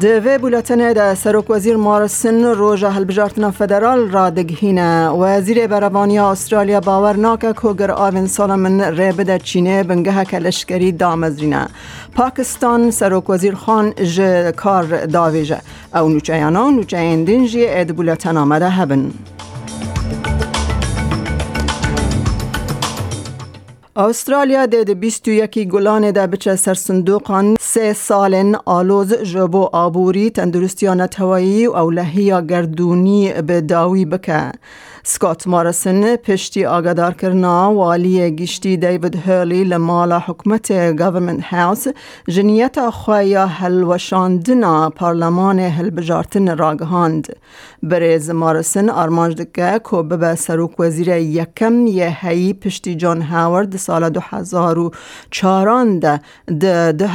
کردینه دوی بولتنه ده سروک وزیر مارسن روژه هلبجارتنا فدرال را دگهینه وزیر بروانی استرالیا باور ناکه کوگر آوین سالمن ری بده چینه بنگه کلشکری دامزرینه پاکستان سروک وزیر خان ج کار داویجه او نوچه یانا نوچه اندینجی اد بولتن آمده هبن استرالیا و یکی گلان ده بچه سر صندوقان سه سالن آلوز جبو آبوری تندرستیانت هوایی و اولهی گردونی به داوی بکه. سکات مارسن پشتی آگادار کرنا والی گشتی دیوید هرلی لمالا حکمت گورنمنت هاوس. جنیت خوایا هلوشاندنا پارلمان هلبجارتن راگهاند. بریز مارسن آرمانج دکه که به سروک وزیر یکم یه هی پشتی جان هاورد سال 2004 ده ده ده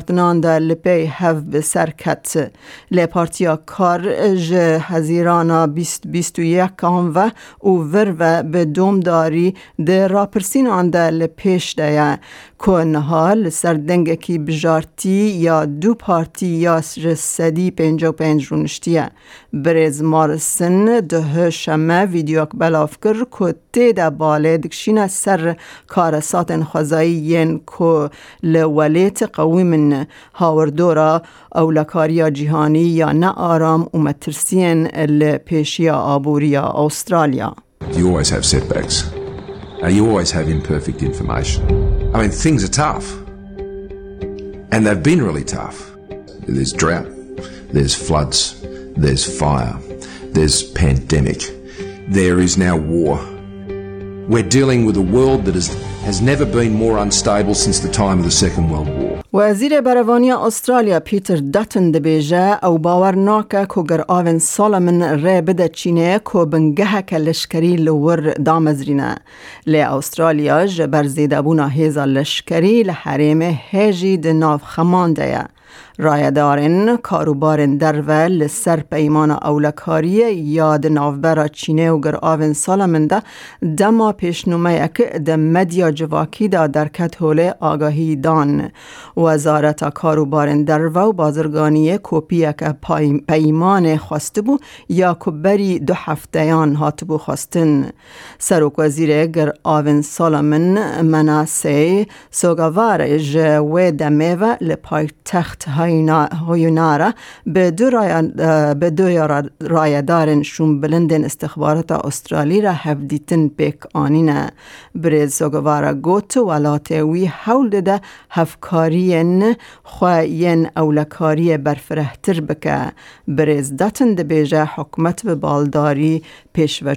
هلبجارتنان ده لپی هف به سرکت لی پارتیا کار ج هزیرانا بیست بیست و یک و او ور و به دوم داری ده راپرسین آن ده لپیش ده که نهال سر دنگ کی بجارتی یا دو پارتی یا رسدی پنج و پنج رونشتیه برز مارسن ده شمه ویدیو بلاف کر که تیده باله دکشین سر کار ساتن خزایی ین که لولیت قوی من هاوردورا او لکاریا جهانی یا نه آرام و مترسین لپیشیا آبوریا استرالیا You always have setbacks. Uh, you always have imperfect information. I mean, things are tough. And they've been really tough. There's drought, there's floods, There's fire. There's pandemic. There is now war. We're dealing with a world that is, has never been more unstable since the time of the Second World War. وزیر بەرەوانیا استرالیا پیتر داتن دەتن دەبێژە ئەو باوەڕ ناکە کۆگەر ئاوێن ساڵە من ڕێ بدەچینێ کۆبنگەهەکە لەشکری لەور دامەزرینە لێ ئوسترالیا ژە بەرزێدابوونا هیزا لشکری لحریم هیجی هێژی دناو خەماندەیە. رایدارن کاروبارن درول لسر پیمان اولکاری یاد نافبرا چینه و گر آوین سالمنده دما پیشنومه اک ده مدیا جواکی دا درکت هوله آگاهی دان. وزارت کاروبارن درو و بازرگانی کوپی اک پیمان خواسته بو یا کبری دو هفتهیان هات بو خواستن. سروک وزیر گر آوین سالمن مناسه سوگوار جوه دمه و لپای تخت هویونارا به دو, به دو رایدارن شون بلندن استخبارات استرالی را هفدیتن پیک آنینه برز سوگوارا گوت ولات وی حول ده هفکارین خواین اولکاری برفرهتر بکه برز ده بیجه حکمت به بالداری پیش و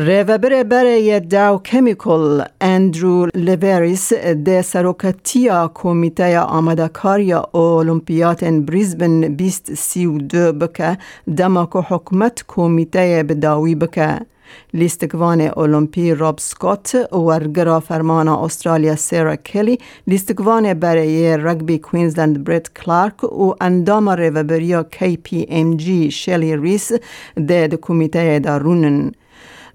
ریوبر برای داو کمیکل اندرو لیوریس ده سروکتیا کمیته آمدکاریا اولمپیات بریزبن 2032 بکه دماکو حکمت کمیته بداوی بکه لیستگوان اولمپی راب سکوت ورگرا فرمان استرالیا سیرا کلی لیستگوان برای رگبی کوینزلند بریت کلارک و اندام ریوبریا کی پی ام جی شلی ریس ده کمیته دارونن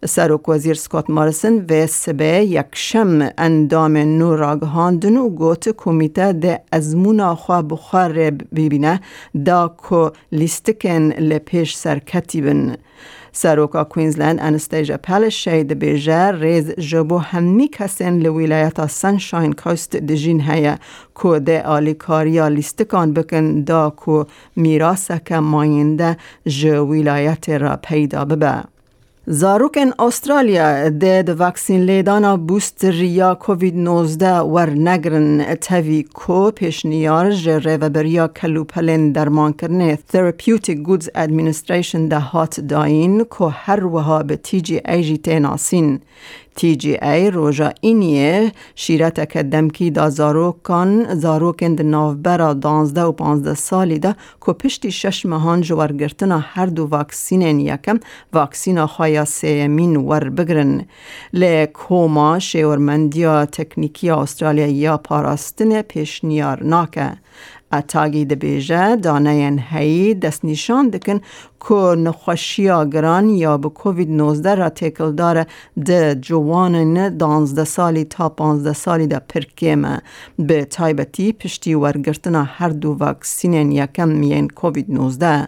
سروک وزیر سکات مارسن و سبه یک شم اندام نو راگهاندن و گوت کمیته ده ازمونا خواه بخار ببینه دا که لیستکن لپیش سرکتی بن. سروکا کوینزلند انستیجا پلش شید بیجه ریز جبو همی کسین لویلایتا سنشاین کوست دجین هیا کو ده آلیکاریا لیستکان بکن دا کو میراسک ماینده جو را پیدا ببه. زاروکن استرالیا د واکسین لیدانا بوستر یا کووید 19 ور نگرن تاوی کو پیشنیار جره و بریا کلوپلن درمان کرنه. Therapeutic Goods Administration ده هات داین که هر وها به تیجی ایجی تیناسین ای روژا اینیه شیرت که دمکی دا زاروکان زاروکند نافبرا دانزده و پانزده سالی ده که پشتی شش مهان جوارگرتنا هر دو واکسینین یکم واکسینا خوایا سیمین ور بگرن لی کوما شیورمندیا تکنیکی استرالیا یا پاراستن پیش نیار ناکه اتاگی ده بیجه دانه این هایی دست نیشان دکن که نخوشی آگران یا به کووید نوزده را تکل داره ده جوانن دانزده سالی تا پانزده سالی ده پرکیمه. به تایبتی پشتی ورگرتنا هر دو وکسینین یکم میین کووید نوزده.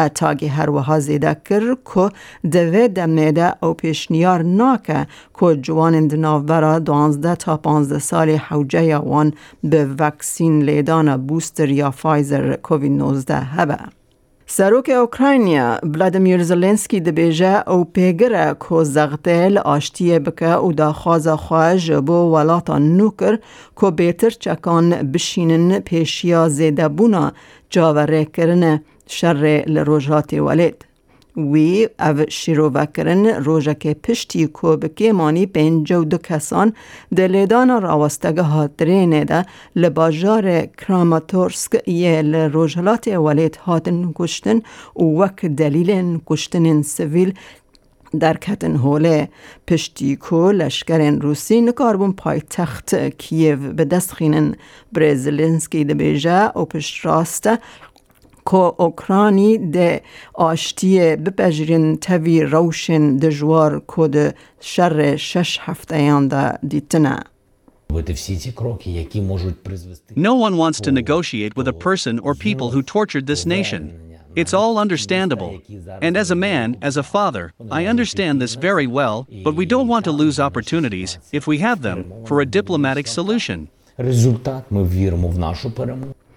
ئەتاگی هەروەها زێدە کرد کۆ دەوێت دەمێدە ئەو پێشنیار ناکە کۆ جوانن دناوبەرە دوانزدە تا 15 سالی حوجەیەوان بە ڤەکسین لێدانە بوستر یا فایزر کۆVید 19 هەبە. سروک اوکراینیا ولادیمیر زلنسکی دبیجه او پیگره که زغتل آشتیه بکه او دا خوازا خواهج بو نوکر که بیتر چکان بشینن پیشیا زیده بونا جاوره کرنه شر لروجات ولید وی او روژه که پشتی کوبکی مانی پنجو دو کسان دلیدان راوستگه هاترین ده لباجار کراماتورسک یه لروجلات ولید هاتن کشتن و وک دلیل کشتن سویل در کتن هوله پشتی کو لشکرین روسی نکاربون پای تخت کیو به دست خینن. برزلنسکی ده بیجه و پشت راسته که اوکرانی ده آشتی بپجرین تاوی روشن دجوار که ده شر شش هفته یان ده دیتنه. No one wants to negotiate with a person or people who tortured this nation. It's all understandable. And as a man, as a father, I understand this very well, but we don't want to lose opportunities, if we have them, for a diplomatic solution.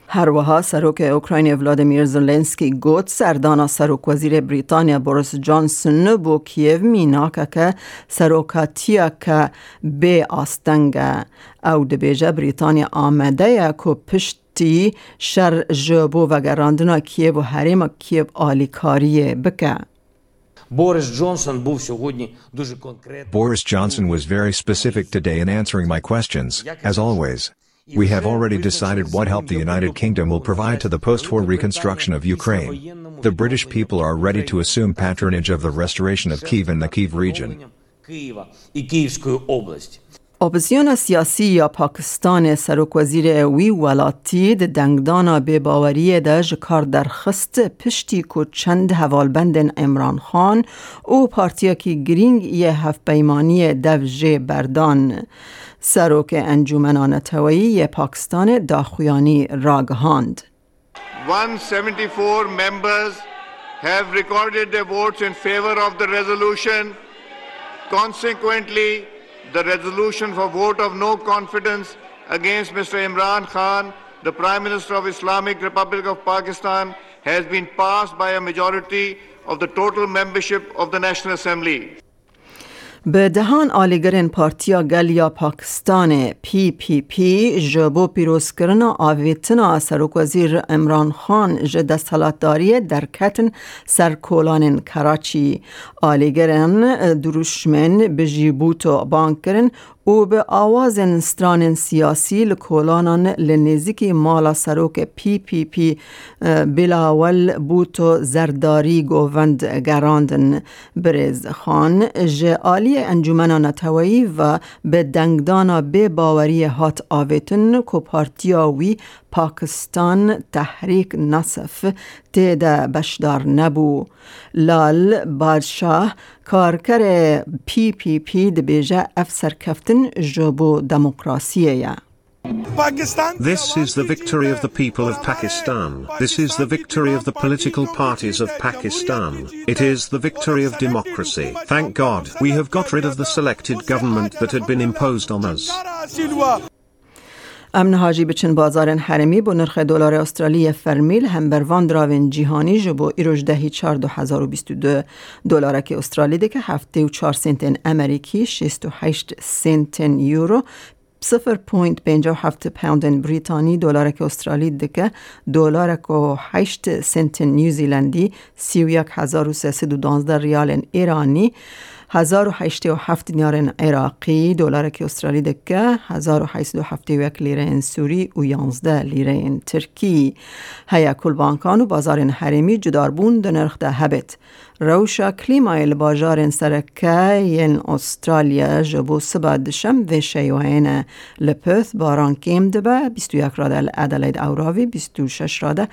هر وها سروک اوکراین ولادیمیر زلنسکی گوت سردانا سروک وزیر بریتانیا بوریس جانسون بو کیو میناکه که سروکاتیا که بی آستنگه او دبیجه بریتانیا آمده یا که پشتی شر جبو و گراندنا کیو و حریم کیو آلیکاری بکه. Boris Johnson Boris Johnson was very specific today in answering my questions, as always. We have already decided what help the United Kingdom will provide to the post-war reconstruction of Ukraine. The British people are ready to assume patronage of the restoration of Kiev and the Kiev region. اپوزیون سیاسی یا پاکستان سروک وزیر وی ولاتی د دنگدانا به باوری ده جکار درخست پشتی کو چند حوالبند امران خان او پارتیا کی گرینگ یه هف پیمانی دوجه بردان سروک انجومنان توایی پاکستان داخویانی راگهاند 174 members have recorded their votes in favor of the resolution. Consequently, the resolution for vote of no confidence against Mr. Imran Khan, the Prime Minister of Islamic Republic of Pakistan, has been passed by a majority of the total membership of the National Assembly. به دهان آلیگرین پارتیا گلیا پاکستان پی پی پی جبو پیروز کرنا آویتنا سروک وزیر امران خان ج دستالاتداری در کتن سرکولان کراچی. آلیگرین دروشمن به جیبوتو بانکرن او به آواز استران سیاسی لکولانان لنزیکی مالا سروک پی پی پی بلاول بوتو زرداری گووند گراندن برز خان. جعالی انجومن نتوایی و به دنگدانا به باوری هات آویتن کو پارتیاوی پاکستان تحریک نصف تیده بشدار نبو. لال بادشاه کارکر پی پی پی دبیجه افسر کفتن جبو دموکراسیه This is the victory of the people of Pakistan. This is the victory of the political parties of Pakistan. It is the victory of democracy. Thank God, we have got rid of the selected government that had been imposed on us. امن حاجی بچن بازار حرمی با نرخ دلار استرالی فرمیل هم بروان دراوین جیهانی جبو ایروش دهی چار دو هزار و بیست دو استرالی ده که هفته و چار سنتن امریکی شیست و هشت سنتن یورو صفر پوینت پنجا هفت پوند بریتانی که استرالی دکه دلار که هشت سنت نیوزیلندی سی و یک هزار و سیصد و دانزده ریال ایرانی 1087 دینار عراقی دلار که استرالی دکه 1871 لیره سوری و 11 لیره ترکی. هیا کل بانکان و بازار حریمی جداربون دنرخ ده هبت. روشا کلیمای باجار سرکه ین استرالیا جبو سبا دشم و شیوهین لپث باران کم دبه 21 راده لعدلید اوراوی 26 راده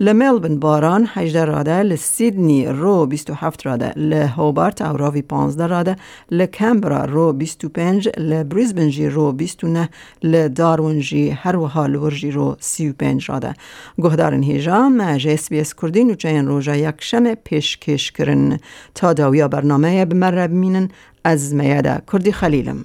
لملبن باران 18 راده لسیدنی رو 27 راده لهوبارت اوراوی 15 راده لکمبرا رو 25 لبریزبن جی رو 29 لدارون جی هر و حال ورجی رو 35 راده گهدارن هیجام مجه اس بی اس کردین و چین روژا یک شم پیشکش کرد کرن تا داویا برنامه بمره بمینن از میاده کردی خلیلم.